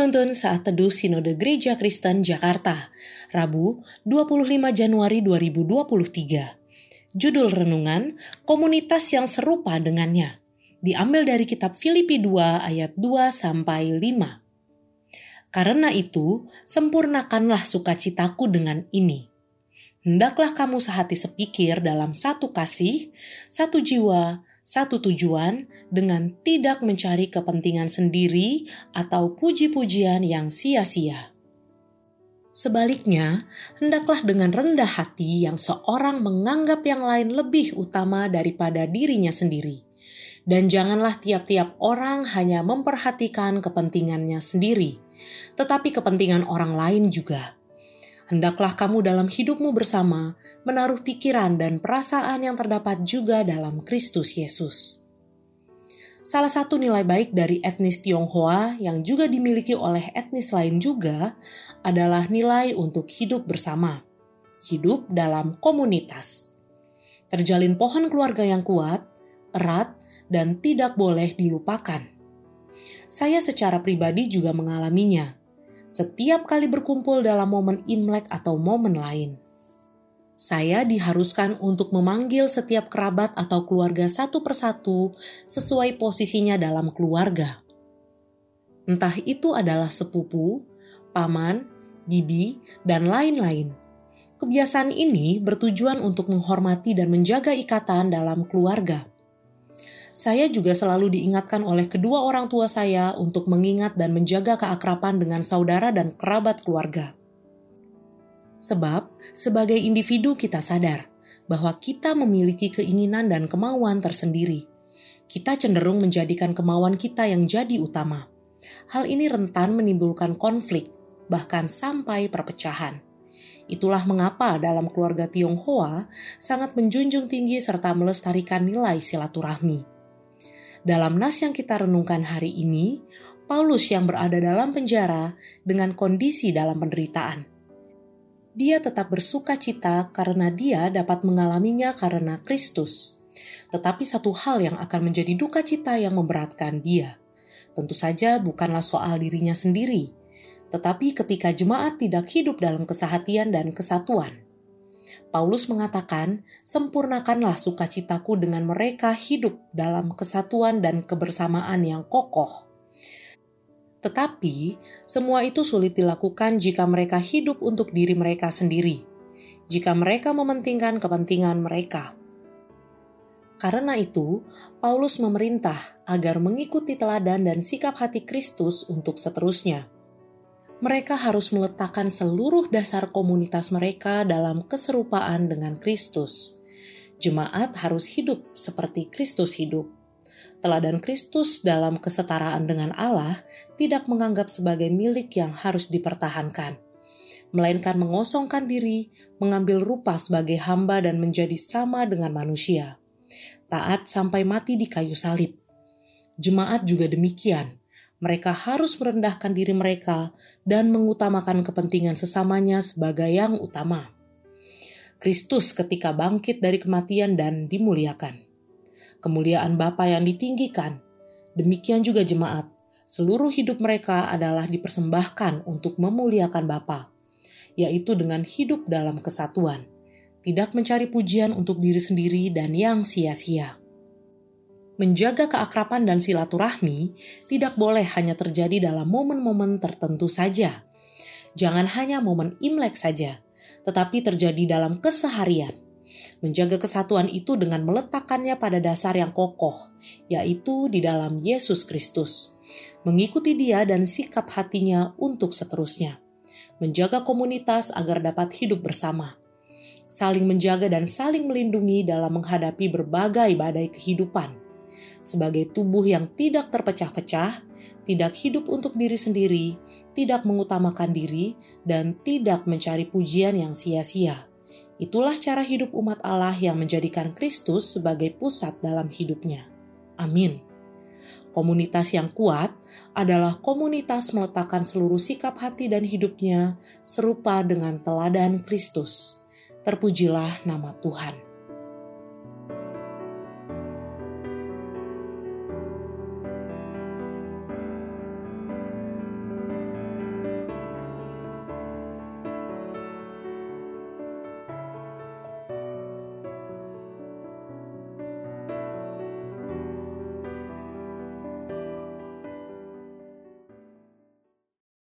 Penuntun saat teduh Sinode Gereja Kristen Jakarta, Rabu 25 Januari 2023. Judul renungan, Komunitas yang serupa dengannya. Diambil dari kitab Filipi 2 ayat 2 sampai 5. Karena itu, sempurnakanlah sukacitaku dengan ini. Hendaklah kamu sehati sepikir dalam satu kasih, satu jiwa, satu tujuan dengan tidak mencari kepentingan sendiri atau puji-pujian yang sia-sia. Sebaliknya, hendaklah dengan rendah hati yang seorang menganggap yang lain lebih utama daripada dirinya sendiri. Dan janganlah tiap-tiap orang hanya memperhatikan kepentingannya sendiri, tetapi kepentingan orang lain juga hendaklah kamu dalam hidupmu bersama menaruh pikiran dan perasaan yang terdapat juga dalam Kristus Yesus. Salah satu nilai baik dari etnis Tionghoa yang juga dimiliki oleh etnis lain juga adalah nilai untuk hidup bersama, hidup dalam komunitas. Terjalin pohon keluarga yang kuat, erat, dan tidak boleh dilupakan. Saya secara pribadi juga mengalaminya setiap kali berkumpul dalam momen Imlek atau momen lain. Saya diharuskan untuk memanggil setiap kerabat atau keluarga satu persatu sesuai posisinya dalam keluarga. Entah itu adalah sepupu, paman, bibi, dan lain-lain. Kebiasaan ini bertujuan untuk menghormati dan menjaga ikatan dalam keluarga saya juga selalu diingatkan oleh kedua orang tua saya untuk mengingat dan menjaga keakraban dengan saudara dan kerabat keluarga. Sebab, sebagai individu kita sadar bahwa kita memiliki keinginan dan kemauan tersendiri. Kita cenderung menjadikan kemauan kita yang jadi utama. Hal ini rentan menimbulkan konflik, bahkan sampai perpecahan. Itulah mengapa dalam keluarga Tionghoa sangat menjunjung tinggi serta melestarikan nilai silaturahmi. Dalam nas yang kita renungkan hari ini, Paulus yang berada dalam penjara dengan kondisi dalam penderitaan. Dia tetap bersuka cita karena dia dapat mengalaminya karena Kristus. Tetapi satu hal yang akan menjadi duka cita yang memberatkan dia. Tentu saja bukanlah soal dirinya sendiri, tetapi ketika jemaat tidak hidup dalam kesehatian dan kesatuan. Paulus mengatakan, "Sempurnakanlah sukacitaku dengan mereka hidup dalam kesatuan dan kebersamaan yang kokoh." Tetapi, semua itu sulit dilakukan jika mereka hidup untuk diri mereka sendiri, jika mereka mementingkan kepentingan mereka. Karena itu, Paulus memerintah agar mengikuti teladan dan sikap hati Kristus untuk seterusnya mereka harus meletakkan seluruh dasar komunitas mereka dalam keserupaan dengan Kristus. Jemaat harus hidup seperti Kristus hidup. Teladan Kristus dalam kesetaraan dengan Allah tidak menganggap sebagai milik yang harus dipertahankan, melainkan mengosongkan diri, mengambil rupa sebagai hamba dan menjadi sama dengan manusia. Taat sampai mati di kayu salib. Jemaat juga demikian mereka harus merendahkan diri mereka dan mengutamakan kepentingan sesamanya sebagai yang utama. Kristus ketika bangkit dari kematian dan dimuliakan. Kemuliaan Bapa yang ditinggikan, demikian juga jemaat. Seluruh hidup mereka adalah dipersembahkan untuk memuliakan Bapa, yaitu dengan hidup dalam kesatuan, tidak mencari pujian untuk diri sendiri dan yang sia-sia menjaga keakraban dan silaturahmi tidak boleh hanya terjadi dalam momen-momen tertentu saja. Jangan hanya momen Imlek saja, tetapi terjadi dalam keseharian. Menjaga kesatuan itu dengan meletakkannya pada dasar yang kokoh, yaitu di dalam Yesus Kristus. Mengikuti dia dan sikap hatinya untuk seterusnya. Menjaga komunitas agar dapat hidup bersama. Saling menjaga dan saling melindungi dalam menghadapi berbagai badai kehidupan sebagai tubuh yang tidak terpecah-pecah, tidak hidup untuk diri sendiri, tidak mengutamakan diri, dan tidak mencari pujian yang sia-sia. Itulah cara hidup umat Allah yang menjadikan Kristus sebagai pusat dalam hidupnya. Amin. Komunitas yang kuat adalah komunitas meletakkan seluruh sikap hati dan hidupnya serupa dengan teladan Kristus. Terpujilah nama Tuhan.